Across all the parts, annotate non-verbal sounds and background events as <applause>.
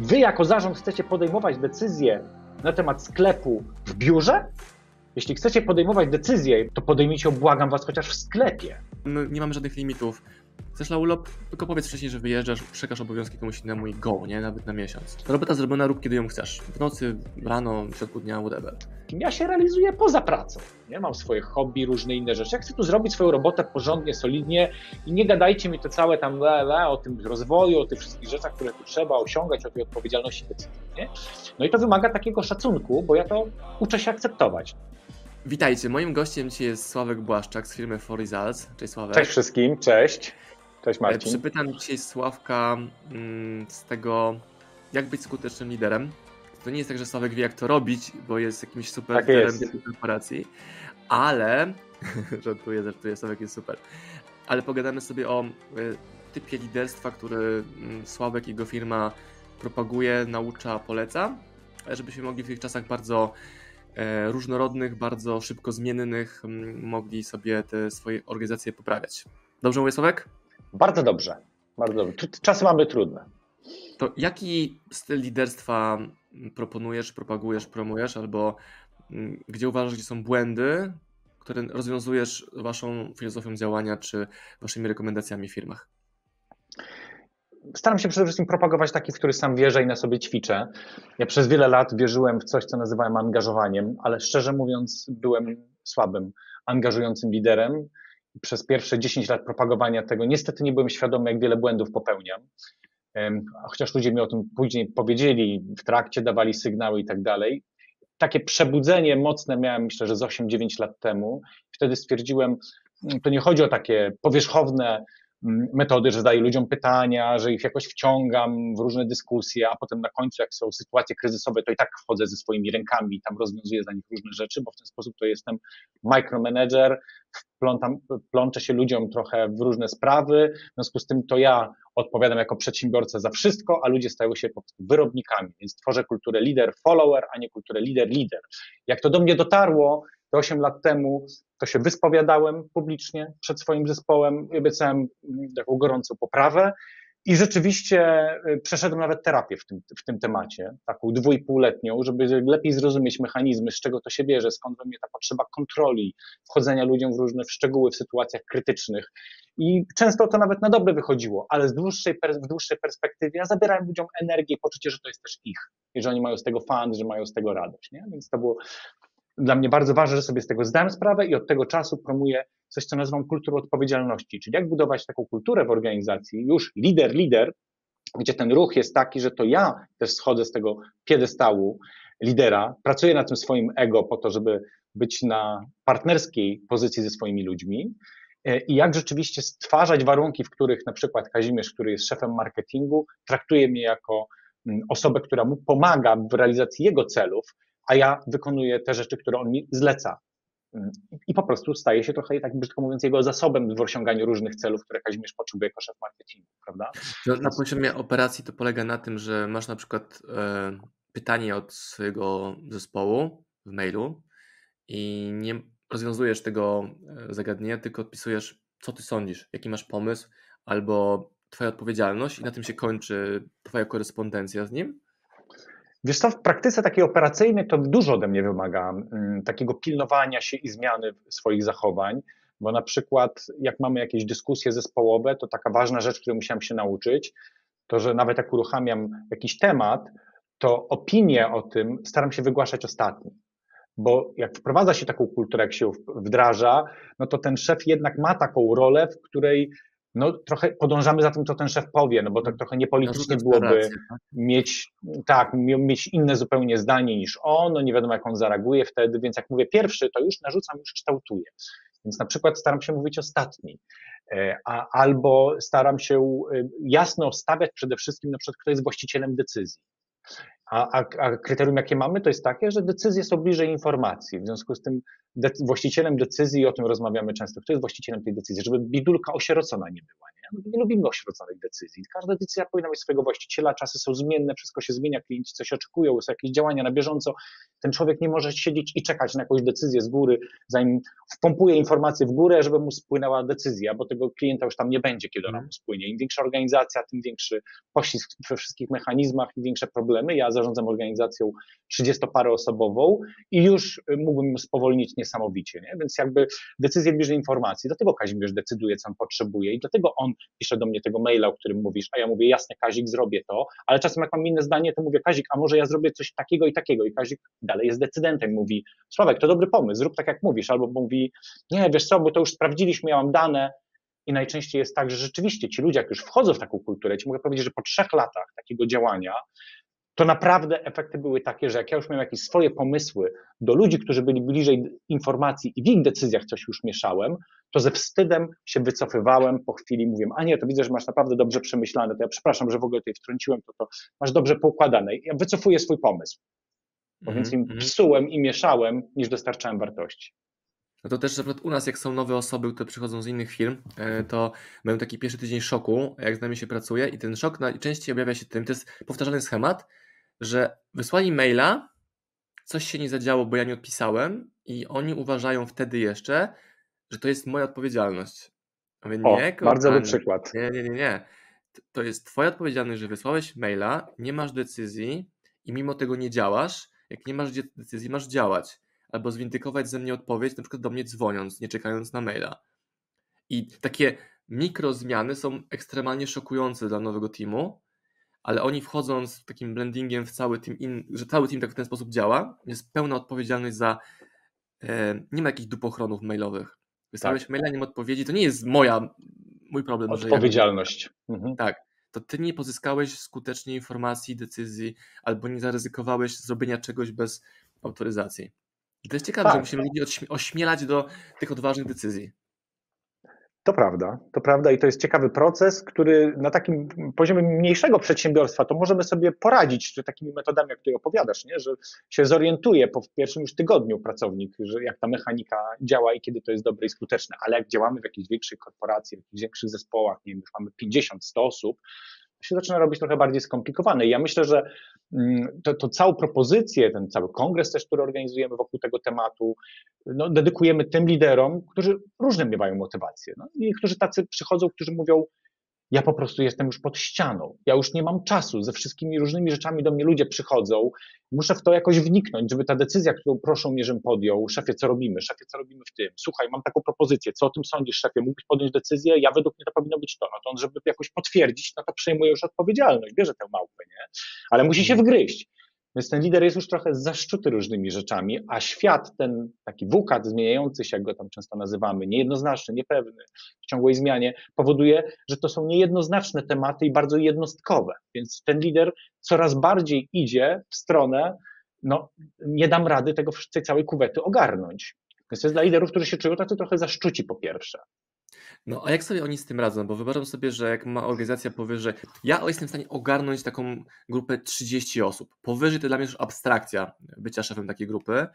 Wy jako zarząd chcecie podejmować decyzje na temat sklepu w biurze? Jeśli chcecie podejmować decyzje, to podejmijcie, błagam was, chociaż w sklepie. My nie mamy żadnych limitów. Chcesz na urlop? Tylko powiedz wcześniej, że wyjeżdżasz, przekaż obowiązki komuś innemu i go, nie? Nawet na miesiąc. Robota zrobiona, rób kiedy ją chcesz. W nocy, rano, w środku dnia, whatever. Ja się realizuję poza pracą. Nie mam swoje hobby, różne inne rzeczy. Ja chcę tu zrobić swoją robotę porządnie, solidnie i nie gadajcie mi to całe tam le, le, o tym rozwoju, o tych wszystkich rzeczach, które tu trzeba osiągać, o tej odpowiedzialności decyzji. Nie? No i to wymaga takiego szacunku, bo ja to uczę się akceptować. Witajcie, moim gościem dzisiaj jest Sławek Błaszczak z firmy For Results. Cześć Sławek. Cześć wszystkim, cześć. Cześć E, Marcin. Przypytam dzisiaj Sławka mm, z tego, jak być skutecznym liderem. To nie jest tak, że Sławek wie, jak to robić, bo jest jakimś super Tak liderem korporacji, ale <laughs> żartuję, żartuję, Sławek jest super. Ale pogadamy sobie o y, typie liderstwa, który mm, Sławek i jego firma propaguje, naucza, poleca, żebyśmy mogli w tych czasach bardzo e, różnorodnych, bardzo szybko zmiennych, mm, mogli sobie te swoje organizacje poprawiać. Dobrze mówię, Sławek? Bardzo dobrze. Bardzo dobrze. Czasy mamy trudne. To jaki styl liderstwa proponujesz, propagujesz, promujesz, albo mm, gdzie uważasz, gdzie są błędy, które rozwiązujesz waszą filozofią działania czy waszymi rekomendacjami w firmach? Staram się przede wszystkim propagować taki, w który sam wierzę i na sobie ćwiczę. Ja przez wiele lat wierzyłem w coś, co nazywałem angażowaniem, ale szczerze mówiąc, byłem słabym, angażującym liderem. Przez pierwsze 10 lat propagowania tego niestety nie byłem świadomy, jak wiele błędów popełniam. Chociaż ludzie mi o tym później powiedzieli, w trakcie dawali sygnały i tak dalej. Takie przebudzenie mocne miałem, myślę, że z 8-9 lat temu. Wtedy stwierdziłem, mm, to nie chodzi o takie powierzchowne metody, że zadaję ludziom pytania, że ich jakoś wciągam w różne dyskusje, a potem na końcu, jak są sytuacje kryzysowe, to i tak wchodzę ze swoimi rękami i tam rozwiązuję za nich różne rzeczy, bo w ten sposób to jestem micromanager, plączę się ludziom trochę w różne sprawy, w związku z tym to ja odpowiadam jako przedsiębiorca za wszystko, a ludzie stają się po prostu wyrobnikami, więc tworzę kulturę lider-follower, a nie kulturę lider-lider. Jak to do mnie dotarło, to 8 lat temu, to się wyspowiadałem publicznie przed swoim zespołem i obiecałem mm, taką gorącą poprawę. I rzeczywiście y, przeszedłem nawet terapię w tym, w tym temacie, taką dwójpółletnią, żeby lepiej zrozumieć mechanizmy, z czego to się bierze, skąd we mnie ta potrzeba kontroli, wchodzenia ludziom w różne w szczegóły w sytuacjach krytycznych. I często to nawet na dobre wychodziło, ale z dłuższej, w dłuższej perspektywie ja zabierałem ludziom energię i poczucie, że to jest też ich i że oni mają z tego fan, że mają z tego radość. Nie? Więc to było dla mnie bardzo ważne, że sobie z tego zdałem sprawę i od tego czasu promuję coś, co nazywam kulturą odpowiedzialności, czyli jak budować taką kulturę w organizacji, już lider, lider, gdzie ten ruch jest taki, że to ja też schodzę z tego piedestału lidera, pracuję na tym swoim ego po to, żeby być na partnerskiej pozycji ze swoimi ludźmi e, i jak rzeczywiście stwarzać warunki, w których na przykład Kazimierz, który jest szefem marketingu, traktuje mnie jako mm, osobę, która mu pomaga w realizacji jego celów, a ja wykonuję te rzeczy, które on mi zleca. Mm, I po prostu staje się trochę, tak brzydko mówiąc, jego zasobem w osiąganiu różnych celów, które Kazimierz potrzebuje jako szef marketingu, prawda? No, na poziomie operacji to polega na tym, że masz na przykład e, pytanie od swojego zespołu w mailu i nie rozwiązujesz tego e, zagadnienia, tylko odpisujesz, co ty sądzisz, jaki masz pomysł, albo twoja odpowiedzialność i na tym się kończy twoja korespondencja z nim. Wiesz co, w praktyce takiej operacyjnej to dużo ode mnie wymaga mm, takiego pilnowania się i zmiany swoich zachowań, bo na przykład jak mamy jakieś dyskusje zespołowe, to taka ważna rzecz, której musiałem się nauczyć, to że nawet jak uruchamiam jakiś temat, to opinię o tym staram się wygłaszać ostatni. Bo jak wprowadza się taką kulturę, jak się wdraża, no to ten szef jednak ma taką rolę, w której no, trochę podążamy za tym, co ten szef powie, no bo tak trochę niepolitycznie Narzucasz byłoby tak? mieć, tak, mie- mieć inne zupełnie zdanie niż on, no nie wiadomo jak on zareaguje wtedy, więc jak mówię pierwszy, to już narzucam, już kształtuję. Więc na przykład staram się mówić ostatni, E, a, albo staram się e, jasno stawiać przede wszystkim na przykład, kto jest właścicielem decyzji. A, a, a kryterium, jakie mamy, to jest takie, że decyzje są bliżej informacji. W związku z tym de właścicielem decyzji, o tym rozmawiamy często, kto jest właścicielem tej decyzji, żeby bidulka osierocona nie była. Nie, no, nie lubimy osieroconych decyzji. Każda decyzja powinna mieć swojego właściciela, czasy są zmienne, wszystko się zmienia, klienci coś oczekują, są jakieś działania na bieżąco. Ten człowiek nie może siedzieć i czekać na jakąś decyzję z góry, zanim wpompuje informacje w górę, żeby mu spłynęła decyzja, bo tego klienta już tam nie będzie, kiedy ona mu spłynie. Im większa organizacja, tym większy poślizg we wszystkich mechanizmach i większe problemy. Ja zarządzam organizacją 30-paroosobową i już mógłbym spowolnić niesamowicie, nie? więc jakby decyzje bierze informacji, dlatego Kazimierz decyduje, co on potrzebuje i dlatego on pisze do mnie tego maila, o którym mówisz, a ja mówię, jasne Kazik, zrobię to, ale czasem jak mam inne zdanie, to mówię, Kazik, a może ja zrobię coś takiego i takiego? I Kazik dalej jest decydentem, mówi, Sławek, to dobry pomysł, zrób tak jak mówisz, albo mówi, nie, wiesz co, bo to już sprawdziliśmy, ja mam dane, i najczęściej jest tak, że rzeczywiście ci ludzie, jak już wchodzą w taką kulturę, ci mogę powiedzieć, że po trzech latach takiego działania, to naprawdę efekty były takie, że jak ja już miałem jakieś swoje pomysły do ludzi, którzy byli bliżej informacji i w ich decyzjach coś już mieszałem, to ze wstydem się wycofywałem po chwili, mówiłem, a nie, to widzę, że masz naprawdę dobrze przemyślane, to ja przepraszam, że w ogóle tutaj wtrąciłem, to, to masz dobrze poukładane. Ja wycofuję swój pomysł, bo mm -hmm. więc im mhm. psułem i mieszałem, niż dostarczałem wartości. No to też u nas, jak są nowe osoby, które przychodzą z innych firm, e, to mają taki pierwszy tydzień szoku, jak z nami się pracuje i ten szok najczęściej objawia się tym, to jest powtarzalny schemat, że wysłali maila, coś się nie zadziało, bo ja nie odpisałem i oni uważają wtedy jeszcze, że to jest moja odpowiedzialność. Mówię, nie, o, bardzo dobry przykład. Nie, nie, nie, nie. To jest twoja odpowiedzialność, że wysłałeś maila, nie masz decyzji i mimo tego nie działasz. Jak nie masz decyzji, masz działać. Albo zwindykować ze mnie odpowiedź, na przykład do mnie dzwoniąc, nie czekając na maila. I takie mikrozmiany są ekstremalnie szokujące dla nowego teamu, ale oni wchodząc takim blendingiem w cały team, in, że cały team tak w ten sposób działa, jest pełna odpowiedzialność za, e, nie ma jakichś dupochronów mailowych. Wysłałeś tak. maila, nie ma odpowiedzi, to nie jest moja, mój problem. Odpowiedzialność. Ja, mhm. Tak. To ty nie pozyskałeś skutecznie informacji, decyzji, albo nie zaryzykowałeś zrobienia czegoś bez autoryzacji. I to jest ciekawe, tak. że musimy ludzi ośmielać do tych odważnych decyzji. To prawda, to prawda i to jest ciekawy proces, który na takim poziomie mniejszego przedsiębiorstwa to możemy sobie poradzić takimi metodami, o których opowiadasz, nie? że się zorientuje po pierwszym już tygodniu pracownik, że jak ta mechanika działa i kiedy to jest dobre i skuteczne, ale jak działamy w jakiejś większej korporacji, w jakichś większych zespołach, nie wiem, już mamy 50-100 osób, się zaczyna robić trochę bardziej skomplikowane. I ja myślę, że mm, to, to całą propozycję, ten cały kongres też, który organizujemy wokół tego tematu, no, dedykujemy tym liderom, którzy różne miewają motywacje. No, I którzy tacy przychodzą, którzy mówią, ja po prostu jestem już pod ścianą. Ja już nie mam czasu. Ze wszystkimi różnymi rzeczami do mnie ludzie przychodzą. Muszę w to jakoś wniknąć, żeby ta decyzja, którą proszą mnie, żebym podjął, szefie, co robimy? Szefie, co robimy w tym? Słuchaj, mam taką propozycję. Co o tym sądzisz, szefie? Mógłbyś podjąć decyzję? Ja według mnie to powinno być to. No to on, żeby jakoś potwierdzić, no to przejmuje już odpowiedzialność. Bierze tę małpę, nie? Ale musi się wgryźć. Więc ten lider jest już trochę zaszczuty różnymi rzeczami, a świat, ten taki wukat zmieniający się, jak go tam często nazywamy, niejednoznaczny, niepewny, w ciągłej zmianie, powoduje, że to są niejednoznaczne tematy i bardzo jednostkowe. Więc ten lider coraz bardziej idzie w stronę, no nie dam rady tego, tej całej kuwety ogarnąć. Więc to jest dla liderów, którzy się czują tacy trochę zaszczuci po pierwsze. No a jak sobie oni z tym radzą? Bo wyobrażam sobie, że jak ma organizacja powyżej. Ja jestem w stanie ogarnąć taką grupę 30 osób. Powyżej to dla mnie już abstrakcja bycia szefem takiej grupy.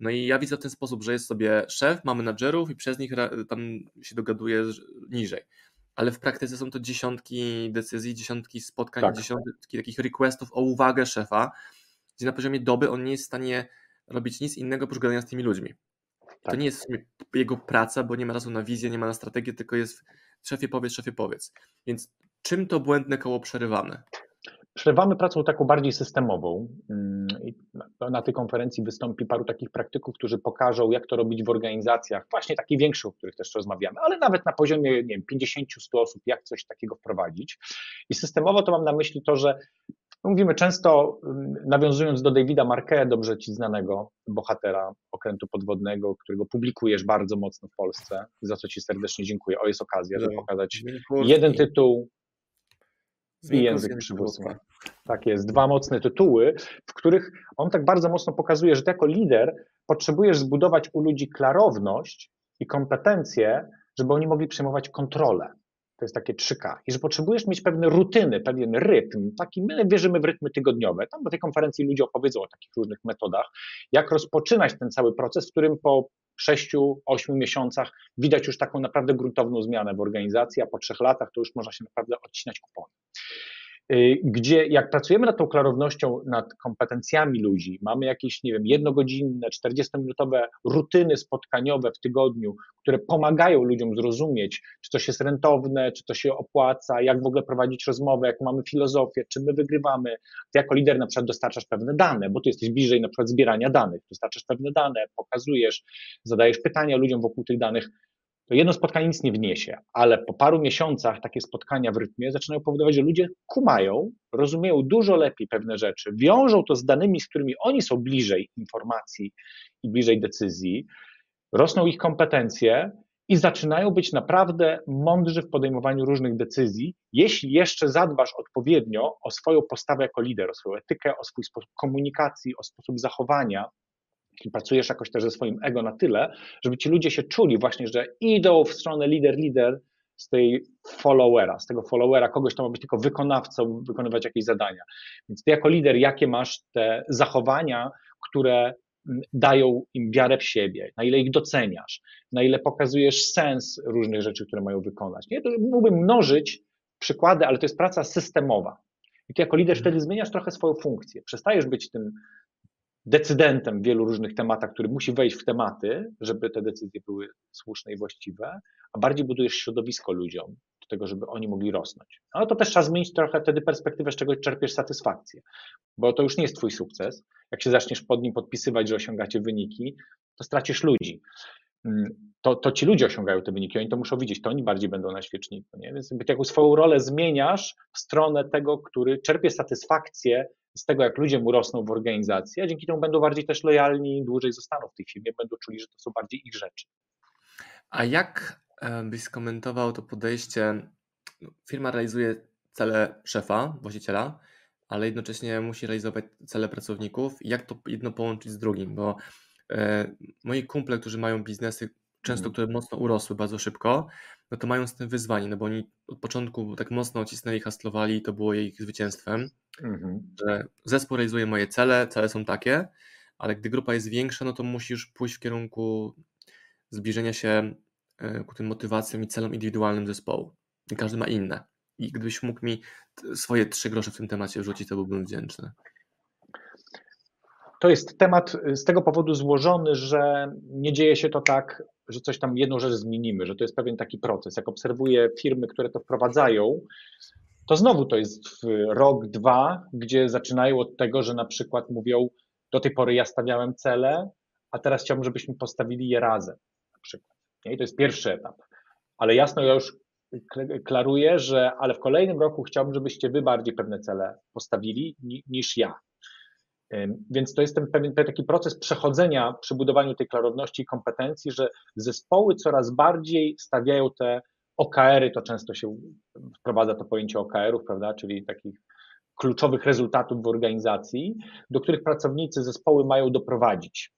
No i ja widzę w ten sposób, że jest sobie szef, ma menadżerów i przez nich tam się dogaduje niżej. Ale w praktyce są to dziesiątki decyzji, dziesiątki spotkań, tak. dziesiątki takich requestów o uwagę szefa, gdzie na poziomie doby on nie jest w stanie robić nic innego oprócz gadania z tymi ludźmi. Tak. To nie jest jego praca, bo nie ma czasu na wizję, nie ma na strategię, tylko jest szefie powiedz, szefie powiedz. Więc czym to błędne koło przerywamy? Przerywamy pracą taką bardziej systemową. Mm, na tej konferencji wystąpi paru takich praktyków, którzy pokażą, jak to robić w organizacjach, właśnie takich większych, o których też rozmawiamy, ale nawet na poziomie nie wiem, 50-100 osób, jak coś takiego wprowadzić. I systemowo to mam na myśli to, że Mówimy często, nawiązując do Davida Marquet, dobrze ci znanego bohatera okrętu podwodnego, którego publikujesz bardzo mocno w Polsce, za co ci serdecznie dziękuję. O, jest okazja, żeby pokazać jeden tytuł i język przywództwa. Tak jest, dwa mocne tytuły, w których on tak bardzo mocno pokazuje, że ty jako lider potrzebujesz zbudować u ludzi klarowność i kompetencje, żeby oni mogli przejmować kontrolę. To jest takie 3K. I że potrzebujesz mieć pewne rutyny, pewien rytm. Taki, my wierzymy w rytmy tygodniowe. Tam na tej konferencji ludzie opowiedzą o takich różnych metodach, jak rozpoczynać ten cały proces, w którym po sześciu, ośmiu miesiącach widać już taką naprawdę gruntowną zmianę w organizacji, a po trzech latach to już można się naprawdę odcinać kupony. Y, gdzie jak pracujemy nad tą klarownością, nad kompetencjami ludzi, mamy jakieś, nie wiem, jednogodzinne, 40-minutowe rutyny spotkaniowe w tygodniu, które pomagają ludziom zrozumieć, czy to jest rentowne, czy to się opłaca, jak w ogóle prowadzić rozmowę, jaką mamy filozofię, czy my wygrywamy. Ty jako lider na przykład dostarczasz pewne dane, bo ty jesteś bliżej na przykład zbierania danych, dostarczasz pewne dane, pokazujesz, zadajesz pytania ludziom wokół tych danych, to jedno spotkanie nic nie wniesie, ale po paru miesiącach takie spotkania w rytmie zaczynają powodować, że ludzie kumają, rozumieją dużo lepiej pewne rzeczy, wiążą to z danymi, z którymi oni są bliżej informacji i bliżej decyzji, rosną ich kompetencje i zaczynają być naprawdę mądrzy w podejmowaniu różnych decyzji, jeśli jeszcze zadbasz odpowiednio o swoją postawę jako lider, o swoją etykę, o swój sposób komunikacji, o sposób zachowania, pracujesz jakoś też ze swoim ego na tyle, żeby ci ludzie się czuli właśnie, że idą w stronę lider, lider z tej followera, z tego followera, kogoś, kto ma być tylko wykonawcą, wykonywać jakieś zadania. Więc ty jako lider, jakie masz te zachowania, które mm, dają im wiarę w siebie, na ile ich doceniasz, na ile pokazujesz sens różnych rzeczy, które mają wykonać. Nie? To mógłbym mnożyć przykłady, ale to jest praca systemowa. I ty jako lider wtedy zmieniasz trochę swoją funkcję. Przestajesz być tym decydentem w wielu różnych tematach, który musi wejść w tematy, żeby te decyzje były słuszne i właściwe, a bardziej budujesz środowisko ludziom do tego, żeby oni mogli rosnąć. Ale to też trzeba zmienić trochę wtedy perspektywę, z czego czerpiesz satysfakcję, bo to już nie jest twój sukces. Jak się zaczniesz pod nim podpisywać, że osiągacie wyniki, to stracisz ludzi. Mm, to, to ci ludzie osiągają te wyniki, oni to muszą widzieć, to oni bardziej będą na świeczniku. Nie? Więc jakby taką swoją rolę zmieniasz w stronę tego, który czerpie satysfakcję z tego, jak ludzie mu rosną w organizacji, a dzięki temu będą bardziej też lojalni, dłużej zostaną w tej firmie, będą czuli, że to są bardziej ich rzeczy. A jak e, byś skomentował to podejście? No, firma realizuje cele szefa, właściciela, ale jednocześnie musi realizować cele pracowników. Jak to jedno połączyć z drugim? Bo e, moi kumple, którzy mają biznesy, często, mhm. które mocno urosły bardzo szybko, no to mają z tym wyzwanie, no bo oni od początku tak mocno cisnęli, haslowali i to było ich zwycięstwem, mhm. że zespół realizuje moje cele, cele są takie, ale gdy grupa jest większa, no to musisz pójść w kierunku zbliżenia się e, ku tym motywacjom i celom indywidualnym zespołu. I każdy ma inne. I gdybyś mógł mi swoje trzy grosze w tym temacie wrzucić, to byłbym wdzięczny. To jest temat z tego powodu złożony, że nie dzieje się to tak że coś tam, jedną rzecz zmienimy, że to jest pewien taki proces. Jak obserwuję firmy, które to wprowadzają, to znowu to jest rok, dwa, gdzie zaczynają od tego, że na przykład mówią, do tej pory ja stawiałem cele, a teraz chciałbym, żebyśmy postawili je razem, na przykład. I to jest pierwszy etap. Ale jasno ja już klaruję, że ale w kolejnym roku chciałbym, żebyście wy bardziej pewne cele postawili niż ja. Więc to jest ten pewien taki proces przechodzenia przy budowaniu tej klarowności i kompetencji, że zespoły coraz bardziej stawiają te OKR-y, to często się wprowadza to pojęcie OKR-ów, prawda, czyli takich kluczowych rezultatów w organizacji, do których pracownicy zespoły mają doprowadzić.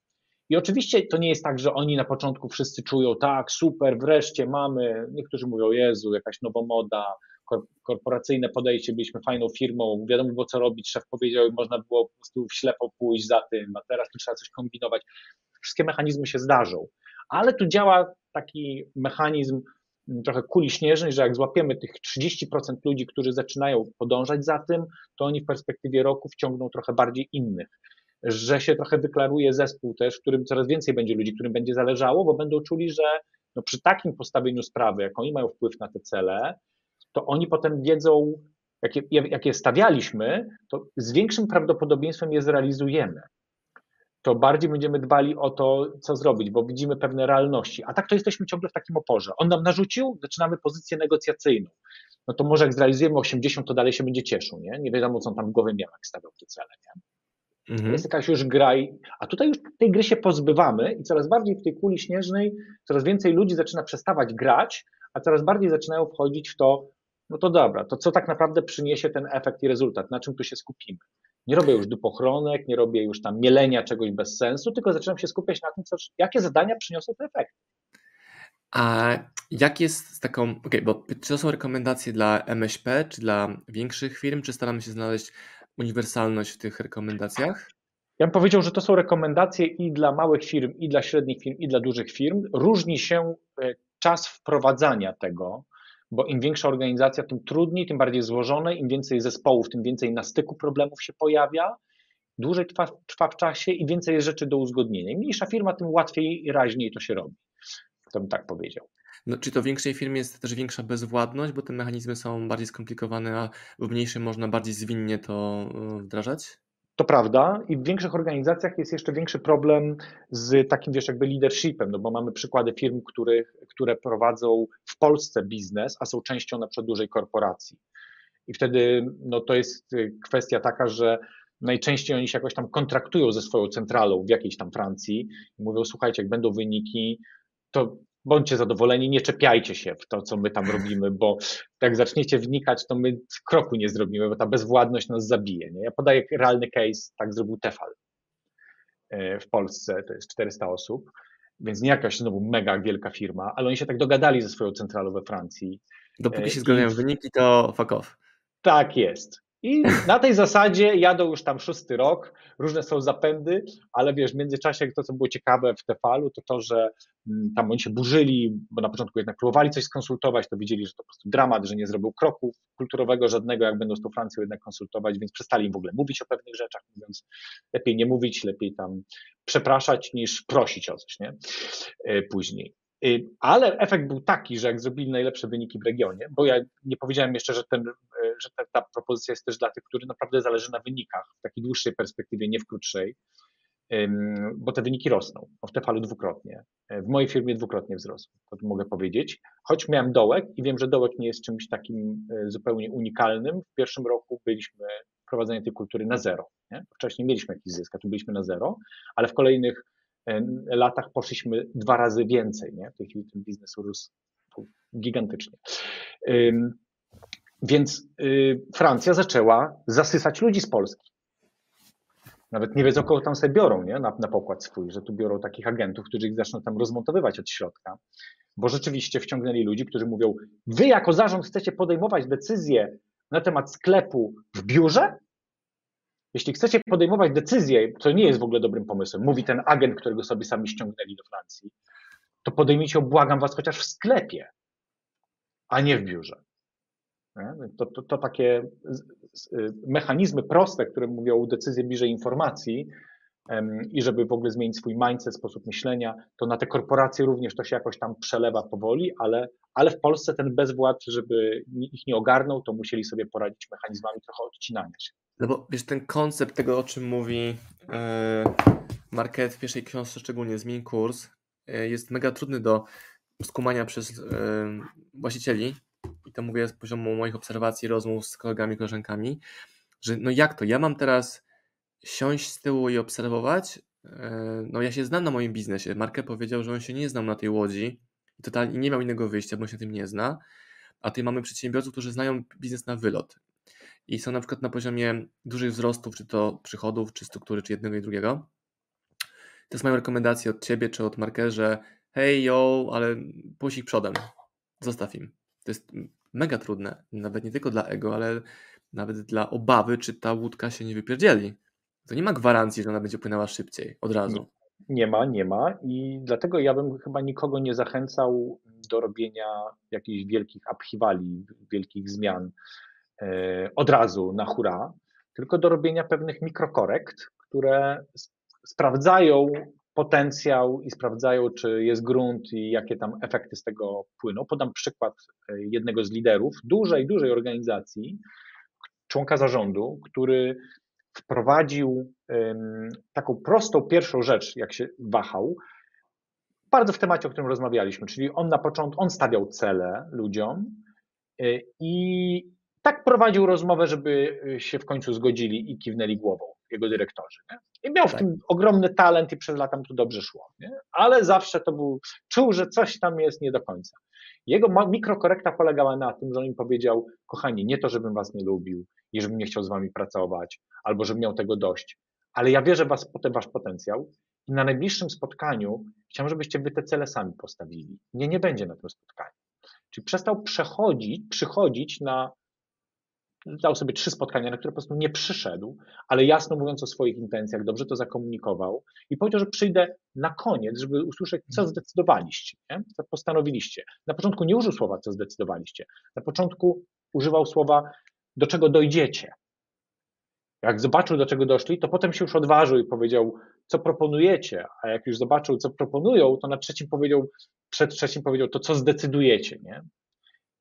I oczywiście to nie jest tak, że oni na początku wszyscy czują, tak, super, wreszcie mamy, niektórzy mówią, Jezu, jakaś nowomoda, korporacyjne podejście, byliśmy fajną firmą, wiadomo było co robić, szef powiedział i można było po prostu ślepo pójść za tym, a teraz tu trzeba coś kombinować. Wszystkie mechanizmy się zdarzą, ale tu działa taki mechanizm mm, trochę kuli śnieżnej, że jak złapiemy tych 30% ludzi, którzy zaczynają podążać za tym, to oni w perspektywie roku wciągną trochę bardziej innych. Że się trochę wyklaruje zespół też, w którym coraz więcej będzie ludzi, którym będzie zależało, bo będą czuli, że no przy takim postawieniu sprawy, jak oni mają wpływ na te cele, to oni potem wiedzą, jakie, jakie stawialiśmy, to z większym prawdopodobieństwem je zrealizujemy. To bardziej będziemy dbali o to, co zrobić, bo widzimy pewne realności. A tak to jesteśmy ciągle w takim oporze. On nam narzucił, zaczynamy pozycję negocjacyjną. No to może jak zrealizujemy 80, to dalej się będzie cieszył, nie? Nie wiadomo, co on tam w głowie miał, jak stawiał te cele, nie? Mhm. Jest jakaś już gra, a tutaj już tej gry się pozbywamy i coraz bardziej w tej kuli śnieżnej, coraz więcej ludzi zaczyna przestawać grać, a coraz bardziej zaczynają wchodzić w to, no to dobra, to co tak naprawdę przyniesie ten efekt i rezultat, na czym tu się skupimy. Nie robię już dupochronek, nie robię już tam mielenia czegoś bez sensu, tylko zaczynam się skupiać na tym, co, jakie zadania przyniosą te efekty. A jak jest z taką, okej, okay, bo czy to są rekomendacje dla MŚP, czy dla większych firm, czy staramy się znaleźć uniwersalność w tych rekomendacjach? Ja bym powiedział, że to są rekomendacje i dla małych firm, i dla średnich firm, i dla dużych firm. Różni się e, czas wprowadzania tego, bo im większa organizacja, tym trudniej, tym bardziej złożone, im więcej zespołów, tym więcej na styku problemów się pojawia, dłużej trwa, trwa w czasie i więcej jest rzeczy do uzgodnienia. Im mniejsza firma, tym łatwiej i raźniej to się robi. To bym tak powiedział. No, czy to w większej firmie jest też większa bezwładność, bo te mechanizmy są bardziej skomplikowane, a w mniejszej można bardziej zwinnie to e, wdrażać? To prawda i w większych organizacjach jest jeszcze większy problem z takim, wiesz, jakby leadershipem, no bo mamy przykłady firm, które prowadzą w Polsce biznes, a są częścią na przykład dużej korporacji. I wtedy no, to jest y, kwestia taka, że najczęściej oni się jakoś tam kontraktują ze swoją centralą w jakiejś tam Francji i mówią, słuchajcie, jak będą wyniki, to bądźcie zadowoleni, nie czepiajcie się w to, co my tam robimy, bo jak zaczniecie wnikać, to my kroku nie zrobimy, bo ta bezwładność nas zabije. Nie? Ja podaję realny case, tak zrobił Tefal e, w Polsce, to jest 400 osób, więc nie jakaś znowu mega wielka firma, ale oni się tak dogadali ze swoją centralą we Francji. Dopóki e, się zgadzają wyniki, to fuck off. Tak jest. I na tej zasadzie jadą już tam szósty rok, różne są zapędy, ale wiesz, w międzyczasie to, co było ciekawe w Tefalu, to to, że mm, tam oni się burzyli, bo na początku jednak próbowali coś skonsultować, to widzieli, że to po prostu dramat, że nie zrobił kroku kulturowego żadnego, jak będą z tą Francją jednak konsultować, więc przestali im w ogóle mówić o pewnych rzeczach, mówiąc lepiej nie mówić, lepiej tam przepraszać niż prosić o coś, nie? E, później. Y, ale efekt był taki, że jak zrobili najlepsze wyniki w regionie, bo ja nie powiedziałem jeszcze, że, ten, y, że ta, ta propozycja jest też dla tych, których naprawdę zależy na wynikach w takiej dłuższej perspektywie, nie w krótszej, bo te wyniki rosną. W Tefalu dwukrotnie. Y, w mojej firmie dwukrotnie wzrosły, to mogę powiedzieć. Choć miałem dołek i wiem, że dołek nie jest czymś takim zupełnie unikalnym. W pierwszym roku byliśmy prowadzenie tej kultury na zero. Nie? Wcześniej mieliśmy jakiś zysk, a tu byliśmy na zero, ale w kolejnych latach poszliśmy dwa razy więcej. Nie? W tej chwili ten biznes urósł gigantycznie. Więc y, Francja zaczęła zasysać ludzi z Polski. Nawet nie wiedzą, kogo tam sobie biorą nie? Na, na pokład swój, że tu biorą takich agentów, którzy ich zaczną tam rozmontowywać od środka. Bo rzeczywiście wciągnęli ludzi, którzy mówią: Wy jako zarząd chcecie podejmować decyzje na temat sklepu w biurze? Jeśli chcecie podejmować decyzję, co nie jest w ogóle dobrym pomysłem, mówi ten agent, którego sobie sami ściągnęli do Francji, to podejmijcie, obłagam was, chociaż w sklepie, a nie w biurze. To, to, to, takie y, mechanizmy proste, które mówią o decyzji bliżej informacji i żeby w ogóle zmienić swój mindset, sposób myślenia, to na te korporacje również to się jakoś tam przelewa powoli, ale, ale w Polsce ten bezwład, żeby ich nie ogarnął, to musieli sobie poradzić mechanizmami trochę odcinania się. No bo wiesz, ten koncept tego, o czym mówi e, Market w pierwszej książce, szczególnie Zmień kurs, e, jest mega trudny do skumania przez e, właścicieli. I to mówię z poziomu moich obserwacji, rozmów z kolegami, koleżankami, że no jak to, ja mam teraz siąść z tyłu i obserwować? No ja się znam na moim biznesie. Market powiedział, że on się nie znał na tej łodzi i totalnie nie miał innego wyjścia, bo się tym nie zna. A tutaj mamy przedsiębiorców, którzy znają biznes na wylot i są na przykład na poziomie dużych wzrostów, czy to przychodów, czy struktury, czy jednego i drugiego. To jest moja rekomendacja od Ciebie, czy od markerze, hej, yo, ale ich przodem, zostaw im. To jest mega trudne, nawet nie tylko dla ego, ale nawet dla obawy, czy ta łódka się nie wypierdzieli. To nie ma gwarancji, że ona będzie płynęła szybciej, od razu. Nie ma, nie ma i dlatego ja bym chyba nikogo nie zachęcał do robienia jakichś wielkich upheavali, wielkich zmian E, od razu na hura, tylko do robienia pewnych mikrokorekt, które sprawdzają potencjał i sprawdzają, czy jest grunt i jakie tam efekty z tego płyną. Podam przykład e, jednego z liderów dużej, dużej organizacji, członka zarządu, który wprowadził taką prostą pierwszą rzecz, jak się wahał, bardzo w temacie, o którym rozmawialiśmy, czyli on na początku, on stawiał cele ludziom e, i tak prowadził rozmowę, żeby y, się w końcu zgodzili i kiwnęli głową jego dyrektorzy. Nie? I miał w tak. tym ogromny talent i przez lata mu to dobrze szło. Nie? Ale zawsze to był, czuł, że coś tam jest nie do końca. Jego mikrokorekta polegała na tym, że on im powiedział, kochani, nie to, żebym was nie lubił i żebym nie chciał z wami pracować, albo żebym miał tego dość, ale ja wierzę was, w wasz potencjał i na najbliższym spotkaniu chciałem, żebyście wy te cele sami postawili. Nie, nie będzie na tym spotkaniu. Czyli przestał przechodzić, przychodzić na dał sobie trzy spotkania, na które po prostu nie przyszedł, ale jasno mówiąc o swoich intencjach, dobrze to zakomunikował i powiedział, że przyjdę na koniec, żeby usłyszeć, co mhm. zdecydowaliście, nie? co postanowiliście. Na początku nie użył słowa, co zdecydowaliście. Na początku używał słowa, do czego dojdziecie. Jak zobaczył, do czego doszli, to potem się już odważył i powiedział, co proponujecie, a jak już zobaczył, co proponują, to na trzecim powiedział, przed trzecim powiedział, to co zdecydujecie, nie?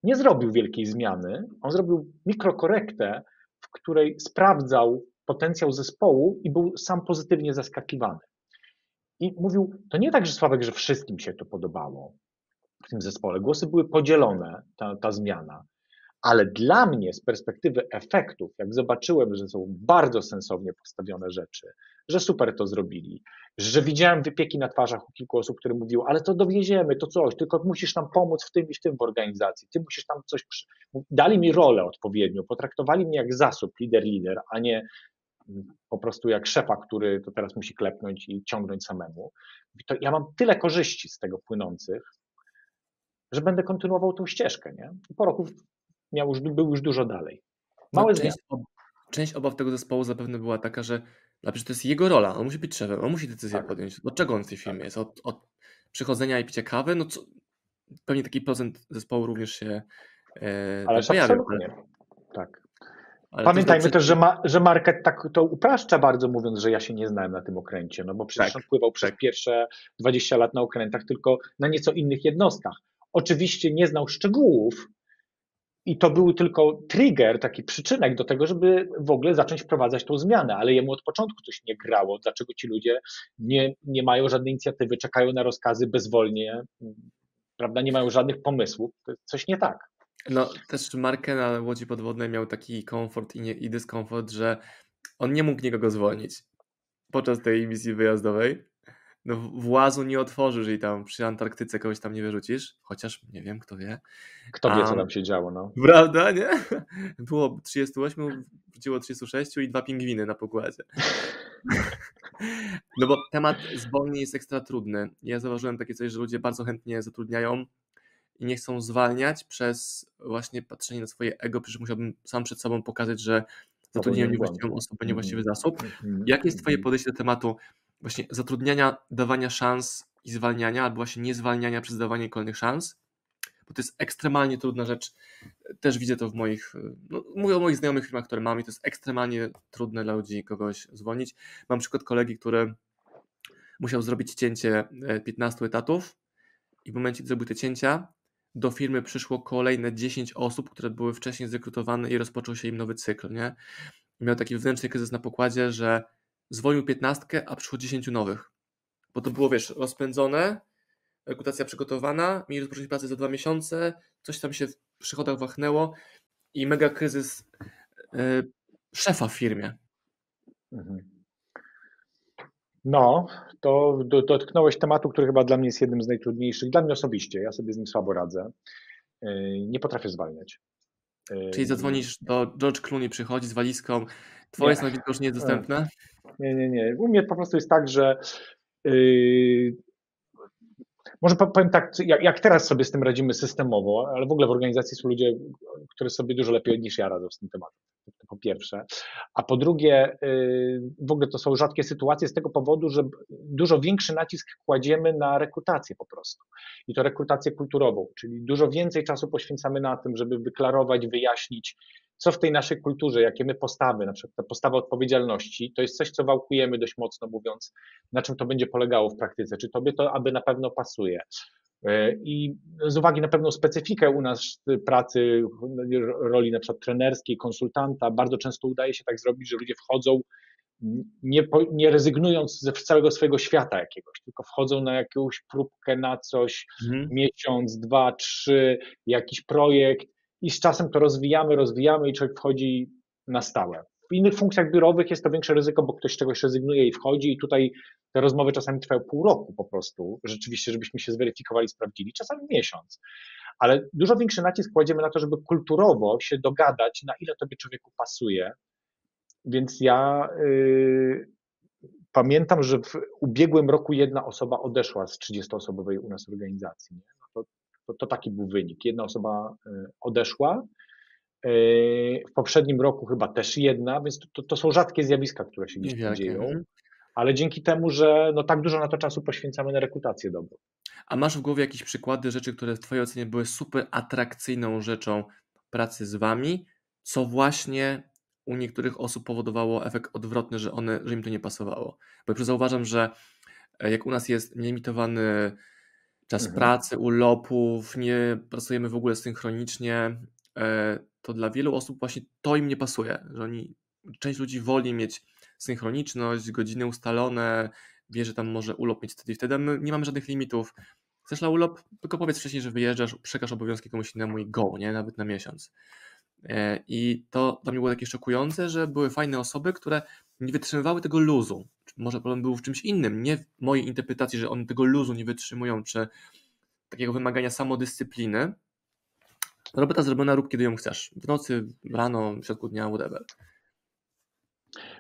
Nie zrobił wielkiej zmiany, on zrobił mikrokorektę, w której sprawdzał potencjał zespołu i był sam pozytywnie zaskakiwany. I mówił, to nie tak, że Sławek, że wszystkim się to podobało w tym zespole. Głosy były podzielone, ta, ta zmiana. Ale dla mnie z perspektywy efektów, jak zobaczyłem, że są bardzo sensownie postawione rzeczy, że super to zrobili, że widziałem wypieki na twarzach u kilku osób, które mówiły, ale to dowieziemy, to coś, tylko musisz nam pomóc w tym i w tym w organizacji, ty musisz tam coś. Przy... Dali mi rolę odpowiednią, potraktowali mnie jak zasób, lider, lider, a nie po prostu jak szefa, który to teraz musi klepnąć i ciągnąć samemu. To ja mam tyle korzyści z tego płynących, że będę kontynuował tą ścieżkę. Nie? po roku miał już, był już dużo dalej. No, Małe no, część, ob, część obaw tego zespołu zapewne była taka, że przecież to jest jego rola, on musi być szefem, on musi decyzję tak. podjąć. Od czego on w tej firmie tak. jest? Od, od przychodzenia i picia kawy? No co, pewnie taki procent zespołu również się e, Ale tak pojawił. Ale... Tak. Ale Pamiętajmy też, że, ma, że market tak to upraszcza bardzo, mówiąc, że ja się nie znałem na tym okręcie, no bo przecież tak. on pływał przez tak. pierwsze 20 lat na okrętach, tylko na nieco innych jednostkach. Oczywiście nie znał szczegółów, i to był tylko trigger, taki przyczynek do tego, żeby w ogóle zacząć wprowadzać tą zmianę, ale jemu od początku coś nie grało. Dlaczego ci ludzie nie, nie mają żadnej inicjatywy, czekają na rozkazy bezwolnie, prawda, nie mają żadnych pomysłów? Coś nie tak. No, też Markę na łodzi podwodnej miał taki komfort i, nie, i dyskomfort, że on nie mógł nikogo zwolnić podczas tej misji wyjazdowej no, włazu nie otworzysz, jeżeli tam przy Antarktyce kogoś tam nie wyrzucisz, chociaż nie wiem, kto wie. Kto wie, co tam się działo, no. Prawda, nie? <laughs> Było 38, wróciło 36 i dwa pingwiny na pokładzie. <laughs> No bo temat zwolnień jest ekstra trudny. Ja zauważyłem takie coś, że ludzie bardzo chętnie zatrudniają i nie chcą zwalniać przez właśnie patrzenie na swoje ego, przecież musiałbym sam przed sobą pokazać, że zatrudniłem niewłaściwą osobę, niewłaściwy mhm. zasób. Mhm. Jakie jest Twoje podejście do tematu właśnie zatrudniania, dawania szans i zwalniania, albo właśnie niezwalniania przez dawanie kolejnych szans, bo to jest ekstremalnie trudna rzecz. Też widzę to w moich, no, mówię o moich znajomych firmach, które mam i to jest ekstremalnie trudne dla ludzi kogoś zwolnić. Mam przykład kolegi, który musiał zrobić cięcie 15 e, etatów i w momencie, gdy zrobił te cięcia, do firmy przyszło kolejne 10 osób, które były wcześniej zrekrutowane i rozpoczął się im nowy cykl, nie? Miał taki wewnętrzny kryzys na pokładzie, że zwolnił 15, a przyszło 10 nowych. Bo to było, wiesz, rozpędzone, rekrutacja przygotowana, mieli rozpocząć pracę za dwa miesiące, coś tam się w przychodach wachnęło i mega kryzys e, szefa w firmie. Mhm. No, to dotknąłeś tematu, który chyba dla mnie jest jednym z najtrudniejszych. Dla mnie osobiście, ja sobie z nim słabo radzę. E, nie potrafię zwalniać. E, Czyli zadzwonisz do George Clooney, przychodzi z walizką, twoje nie. stanowisko już nie jest dostępne? Nie, nie, nie. U mnie po prostu jest tak, że yy, może powiem tak, jak, jak, teraz sobie z tym radzimy systemowo, ale w ogóle w organizacji są ludzie, którzy sobie dużo lepiej niż ja radzą z tym tematem. To po pierwsze. A po drugie, yy, w ogóle to są rzadkie sytuacje z tego powodu, że dużo większy nacisk kładziemy na rekrutację po prostu. I to rekrutację kulturową, czyli dużo więcej czasu poświęcamy na tym, żeby wyklarować, wyjaśnić, co w tej naszej kulturze, jakie my postawy, na przykład ta postawa odpowiedzialności, to jest coś, co wałkujemy dość mocno, mówiąc, na czym to będzie polegało w praktyce, czy tobie to aby na pewno pasuje. E, I z uwagi na pewną specyfikę u nas pracy, roli na przykład trenerskiej, konsultanta, bardzo często udaje się tak zrobić, że ludzie wchodzą nie, nie rezygnując ze całego swojego świata jakiegoś, tylko wchodzą na jakąś próbkę, na coś, mhm. miesiąc, dwa, trzy, jakiś projekt i z czasem to rozwijamy, rozwijamy i człowiek wchodzi na stałe. W innych funkcjach biurowych jest to większe ryzyko, bo ktoś z czegoś rezygnuje i wchodzi i tutaj te rozmowy czasami trwają pół roku po prostu, rzeczywiście, żebyśmy się zweryfikowali, sprawdzili, czasami miesiąc. Ale dużo większy nacisk kładziemy na to, żeby kulturowo się dogadać, na ile tobie człowieku pasuje. Więc ja yy, pamiętam, że w ubiegłym roku jedna osoba odeszła z 30-osobowej u nas organizacji. No to to, to taki był wynik. Jedna osoba y, odeszła, w poprzednim roku chyba też jedna, więc to, to są rzadkie zjawiska, które się gdzieś dzieją. Mhm. Ale dzięki temu, że no tak dużo na to czasu poświęcamy na rekrutację dobrą. A masz w głowie jakieś przykłady rzeczy, które w Twojej ocenie były super atrakcyjną rzeczą pracy z Wami, co właśnie u niektórych osób powodowało efekt odwrotny, że, one, że im to nie pasowało. Bo ja zauważam, że e, jak u nas jest nielimitowany czas mhm. pracy, urlopów, nie pracujemy w ogóle synchronicznie, e, to dla wielu osób właśnie to im nie pasuje, że oni, część ludzi woli mieć synchroniczność, godziny ustalone, wie, że tam może urlop mieć wtedy i wtedy, my nie mamy żadnych limitów. Chcesz na urlop, tylko powiedz wcześniej, że wyjeżdżasz, przekaż obowiązki komuś innemu i go, nie? Nawet na miesiąc. E, I to dla mnie było takie szokujące, że były fajne osoby, które nie wytrzymywały tego luzu. Może problem był w czymś innym, nie w mojej interpretacji, że one tego luzu nie wytrzymują, czy takiego wymagania samodyscypliny. Robota zrobiona rób kiedy ją chcesz. W nocy, rano, w środku dnia, whatever.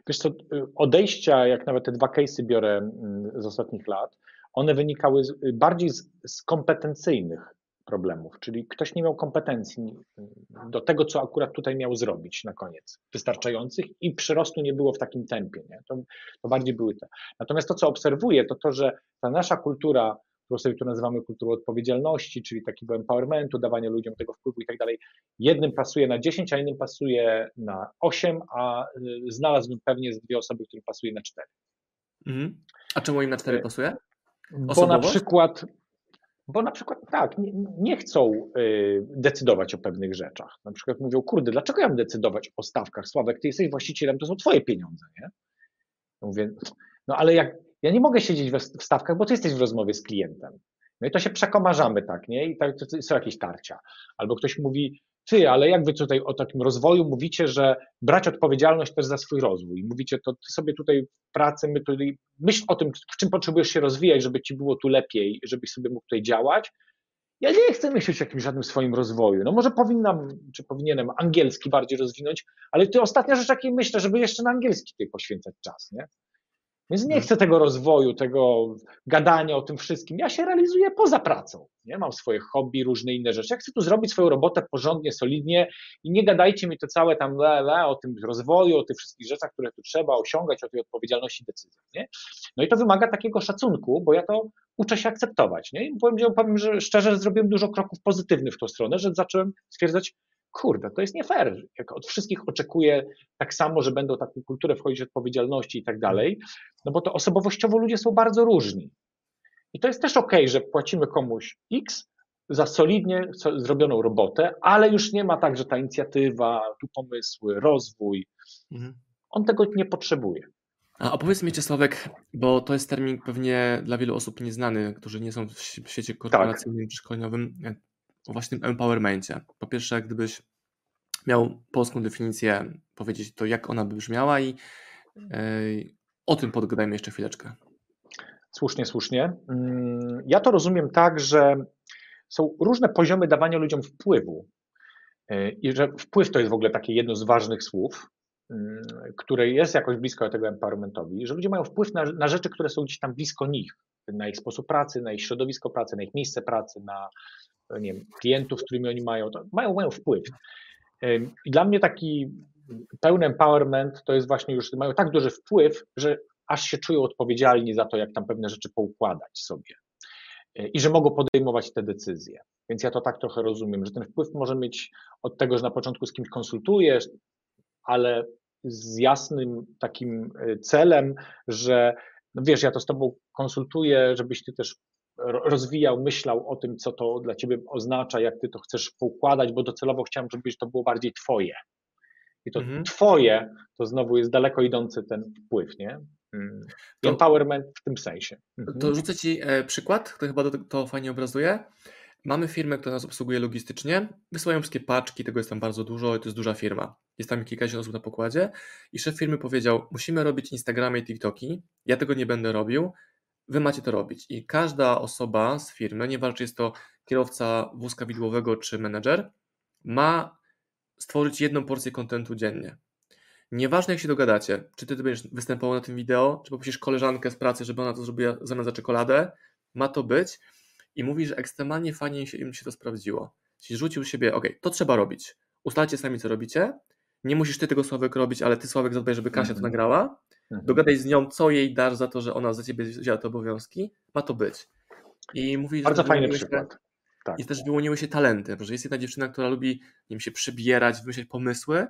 Wiesz co, odejścia, jak nawet te dwa case'y biorę mm, z ostatnich lat, one wynikały bardziej z, z kompetencyjnych problemów, czyli ktoś nie miał kompetencji do tego, co akurat tutaj miał zrobić na koniec, wystarczających i przyrostu nie było w takim tempie. Nie? To, to bardziej były te. Natomiast to, co obserwuję, to to, że ta nasza kultura, którą sobie tu nazywamy kulturą odpowiedzialności, czyli takiego empowermentu, dawania ludziom tego wpływu i tak dalej, jednym pasuje na 10, a innym pasuje na 8, a y, znalazłbym pewnie z dwie osoby, którym pasuje na 4. Mhm. A czemu im na 4 y, pasuje? Osobowość? Bo na przykład bo na przykład tak, nie, nie, chcą y, decydować o pewnych rzeczach. Na przykład mówią, kurde, dlaczego ja mam decydować o stawkach? Sławek, ty jesteś właścicielem, to są twoje pieniądze, nie? mówię, no ale jak, ja nie mogę siedzieć w stawkach, bo ty jesteś w rozmowie z klientem. No i to się przekomarzamy, tak, nie? I tak, są jakieś tarcia. Albo ktoś mówi, ty, ale jak wy tutaj o takim rozwoju mówicie, że brać odpowiedzialność też za swój rozwój. Mówicie, to ty sobie tutaj w pracy, my tutaj, myśl o tym, w czym potrzebujesz się rozwijać, żeby ci było tu lepiej, żebyś sobie mógł tutaj działać. Ja nie chcę myśleć o jakimś żadnym swoim rozwoju. No może powinnam, czy powinienem angielski bardziej rozwinąć, ale to ostatnia rzecz, jakiej myślę, żeby jeszcze na angielski tutaj poświęcać czas, nie? Więc nie mhm. chcę tego rozwoju, tego gadania o tym wszystkim. Ja się realizuję poza pracą. Nie mam swoje hobby, różne inne rzeczy. Ja chcę tu zrobić swoją robotę porządnie, solidnie i nie gadajcie mi to całe tam le, le, o tym rozwoju, o tych wszystkich rzeczach, które tu trzeba osiągać, o tej odpowiedzialności decyzji. Nie? No i to wymaga takiego szacunku, bo ja to uczę się akceptować. Nie? I powiem, powiem że szczerze, że zrobiłem dużo kroków pozytywnych w tą stronę, że zacząłem stwierdzać, kurde, to jest nie fair. Jak od wszystkich oczekuję tak samo, że będą taką kulturę wchodzić odpowiedzialności i tak dalej, no bo to osobowościowo ludzie są bardzo różni. I to jest też ok, że płacimy komuś X za solidnie zrobioną robotę, ale już nie ma tak, że ta inicjatywa, tu pomysły, rozwój, mhm. on tego nie potrzebuje. A opowiedz mi, Czesławek, bo to jest termin pewnie dla wielu osób nieznany, którzy nie są w świecie korporacyjnym tak. czy szkoleniowym o właśnie tym empowermencie. Po pierwsze, gdybyś miał polską definicję, powiedzieć to, jak ona by brzmiała i yy, o tym podgadajmy jeszcze chwileczkę. Słusznie, słusznie. Mm, ja to rozumiem tak, że są różne poziomy dawania ludziom wpływu. E, I że wpływ to jest w ogóle takie jedno z ważnych słów, mm, które jest jakoś blisko tego empowermentowi, że ludzie mają wpływ na, na rzeczy, które są gdzieś tam blisko nich, na ich sposób pracy, na ich środowisko pracy, na ich miejsce pracy, na nie wiem, klientów, z którymi oni mają, to mają, mają wpływ. I dla mnie taki pełny empowerment to jest właśnie już, mają tak duży wpływ, że aż się czują odpowiedzialni za to, jak tam pewne rzeczy poukładać sobie e, i że mogą podejmować te decyzje. Więc ja to tak trochę rozumiem, że ten wpływ może mieć od tego, że na początku z kimś konsultujesz, ale z jasnym takim e, celem, że no wiesz, ja to z tobą konsultuję, żebyś ty też rozwijał, myślał o tym, co to dla ciebie oznacza, jak ty to chcesz poukładać, bo docelowo chciałem, żebyś to było bardziej twoje. I to mhm. twoje to znowu jest daleko idący ten wpływ, nie? Mm. To, Empowerment w tym sensie. Mhm. To rzucę ci e, przykład, który chyba to, to fajnie obrazuje. Mamy firmę, która nas obsługuje logistycznie, wysyłają wszystkie paczki, tego jest tam bardzo dużo i to jest duża firma. Jest tam kilkadziesiąt osób na pokładzie i szef firmy powiedział, musimy robić Instagramy i TikToki, ja tego nie będę robił, wy macie to robić. I każda osoba z firmy, nieważne czy jest to kierowca wózka widłowego czy menedżer, ma stworzyć jedną porcję kontentu dziennie. Nieważne jak się dogadacie, czy ty, będziesz występował na tym wideo, czy poprosisz koleżankę z pracy, żeby ona to zrobiła zamiast za czekoladę, ma to być i mówi, że ekstremalnie fajnie się, im się to sprawdziło. Czyli rzucił siebie, ok, to trzeba robić. ustalcie sami, co robicie. Nie musisz ty tego Sławek robić, ale ty Sławek zadbaj, żeby Kasia to Mhm. nagrała. Mhm. Dogadaj z nią, co jej dasz za to, że ona za ciebie wzięła te obowiązki. Ma to być. I mówi, Bardzo że fajny wyłoniły się- przykład. Tak. I też wyłoniły się talenty, że jest jedna dziewczyna, która lubi wiem, się przebierać, wymyślać pomysły,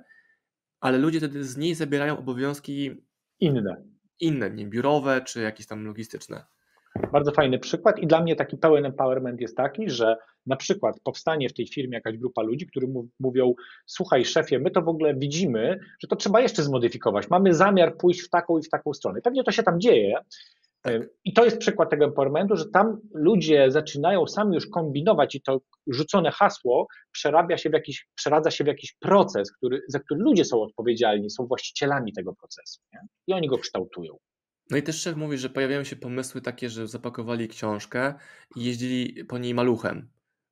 ale ludzie wtedy z niej zabierają obowiązki Inne. inne, nie biurowe czy jakieś tam logistyczne. Bardzo fajny przykład i dla mnie taki pełen empowerment jest taki, że na przykład powstanie w tej firmie jakaś grupa ludzi, którzy mów- mówią, słuchaj szefie, my to w ogóle widzimy, że to trzeba jeszcze zmodyfikować, mamy zamiar pójść w taką i w taką stronę. Pewnie to się tam dzieje i to jest przykład tego empowermentu, że tam ludzie zaczynają sami już kombinować i to rzucone hasło przerabia się w jakiś, przeradza się w jakiś proces, który, za który ludzie są odpowiedzialni, są właścicielami tego procesu nie? i oni go kształtują. No i też szef mówi, że pojawiają się pomysły takie, że zapakowali książkę i jeździli po niej maluchem,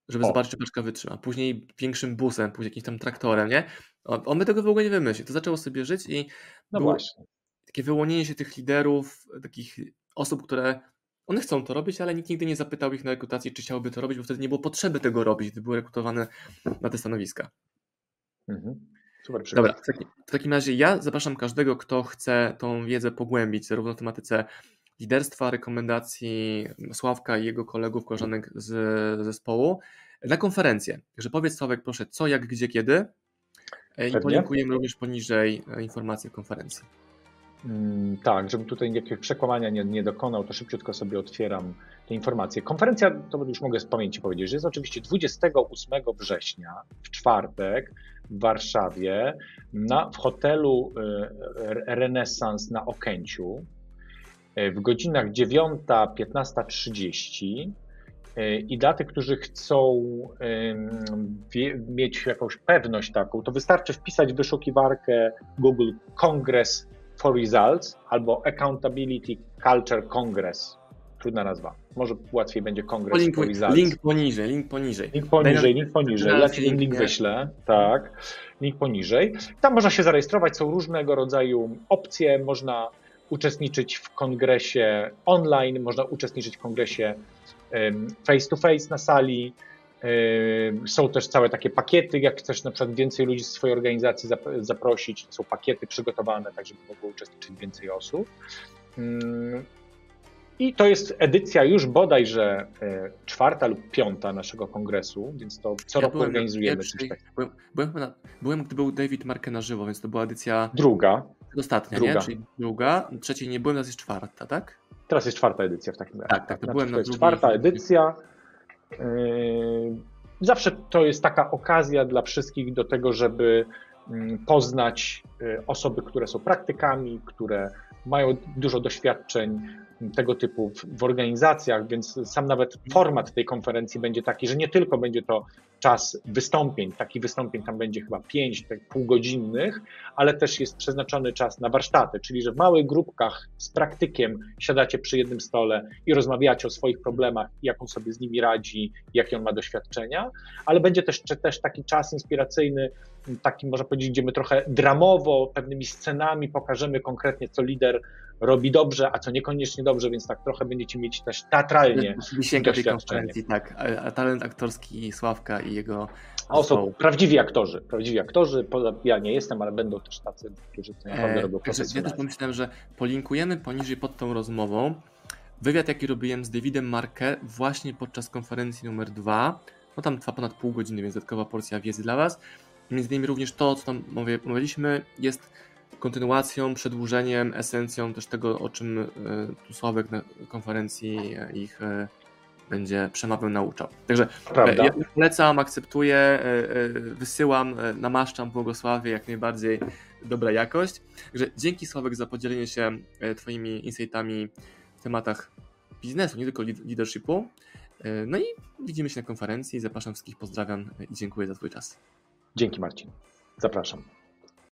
żeby O. zobaczyć, czy paczka wytrzyma. Później większym busem, później jakimś tam traktorem, nie? On, by tego w ogóle nie wymyślił. To zaczęło sobie żyć i No było właśnie. takie wyłonienie się tych liderów, takich osób, które one chcą to robić, ale nikt nigdy nie zapytał ich na rekrutacji, czy chciałby to robić, bo wtedy nie było potrzeby tego robić, gdy były rekrutowane na te stanowiska. Mhm. Super przykład. Dobra, w, taki, w takim razie ja zapraszam każdego, kto chce tą wiedzę pogłębić, zarówno w tematyce liderstwa, rekomendacji Sławka i jego kolegów, koleżanek z zespołu, na konferencję. Także powiedz Sławek proszę co, jak, gdzie, kiedy e, i Pewnie. polinkujemy również poniżej e, informacje konferencji. Mm, Tak, żebym tutaj jakiegoś przekłamania nie, nie dokonał, to szybciutko sobie otwieram te informacje. Konferencja, to już mogę z pamięci powiedzieć, że jest oczywiście 28 września, w czwartek, w Warszawie, na, w hotelu e, Renesans na Okęciu, e, w godzinach 9-15.30. E, I dla tych, którzy chcą mieć jakąś pewność taką, to wystarczy wpisać w wyszukiwarkę Google Congress for Results albo Accountability Culture Congress. Trudna nazwa. Może łatwiej będzie Congress for Polink, Results. link poniżej, link poniżej. Link poniżej, link poniżej. Ja ci link, link wyślę. Tak, link poniżej. Tam można się zarejestrować, są różnego rodzaju opcje. Można uczestniczyć w kongresie online, można uczestniczyć w kongresie face to face na sali. Em, Są też całe takie pakiety, jak chcesz na przykład więcej ludzi z swojej organizacji zap- zaprosić, są pakiety przygotowane, tak żeby mogło uczestniczyć więcej osób. Mm, I to jest edycja już bodajże e, czwarta lub piąta naszego kongresu, więc to co roku byłem organizujemy takiego. Byłem, byłem, byłem, gdy był David Markę na żywo, więc to była edycja Druga, ostatnia, Druga. nie? Czyli druga, trzeciej nie byłem, teraz jest czwarta, tak? teraz jest czwarta edycja w takim razie. Tak, tak, to byłem na to jest czwarta edycja. Yy, Zawsze to jest taka okazja dla wszystkich do tego, żeby mm, poznać y, osoby, które są praktykami, które mają dużo doświadczeń tego typu w, w organizacjach, więc sam nawet format tej konferencji będzie taki, że nie tylko będzie to czas wystąpień, takich wystąpień tam będzie chyba pięć, tak półgodzinnych, ale też jest przeznaczony czas na warsztaty, czyli że w małych grupkach z praktykiem siadacie przy jednym stole i rozmawiacie o swoich problemach, jak on sobie z nimi radzi, jakie on ma doświadczenia, ale będzie też, też taki czas inspiracyjny, taki można powiedzieć, gdzie my trochę dramowo, pewnymi scenami pokażemy konkretnie, co lider robi dobrze, a co niekoniecznie dobrze, więc tak trochę będziecie mieć też teatralnie Wisienka tej konferencji, tak. Talent aktorski Sławka i jego A są prawdziwi aktorzy, prawdziwi aktorzy, ja nie jestem, ale będą też tacy, którzy to naprawdę E, robią także ja też profesjonalnie. pomyślałem, że polinkujemy poniżej pod tą rozmową wywiad, jaki robiłem z Davidem Marke właśnie podczas konferencji numer dwa. No tam trwa ponad pół godziny, więc dodatkowa porcja wiedzy dla Was. Między innymi również to, co tam mówię, mówiliśmy, jest kontynuacją, przedłużeniem, esencją też tego, o czym e, tu Sławek na konferencji e, ich e, będzie przemawiał, nauczał. Także Prawda? E, Ja polecam, akceptuję, e, e, wysyłam, namaszczam, błogosławię, jak najbardziej dobra jakość. Także dzięki Sławek za podzielenie się Twoimi insightami w tematach biznesu, nie tylko lead- leadershipu. No i widzimy się na konferencji. Zapraszam wszystkich, pozdrawiam i dziękuję za Twój czas. Dzięki Marcin. Zapraszam.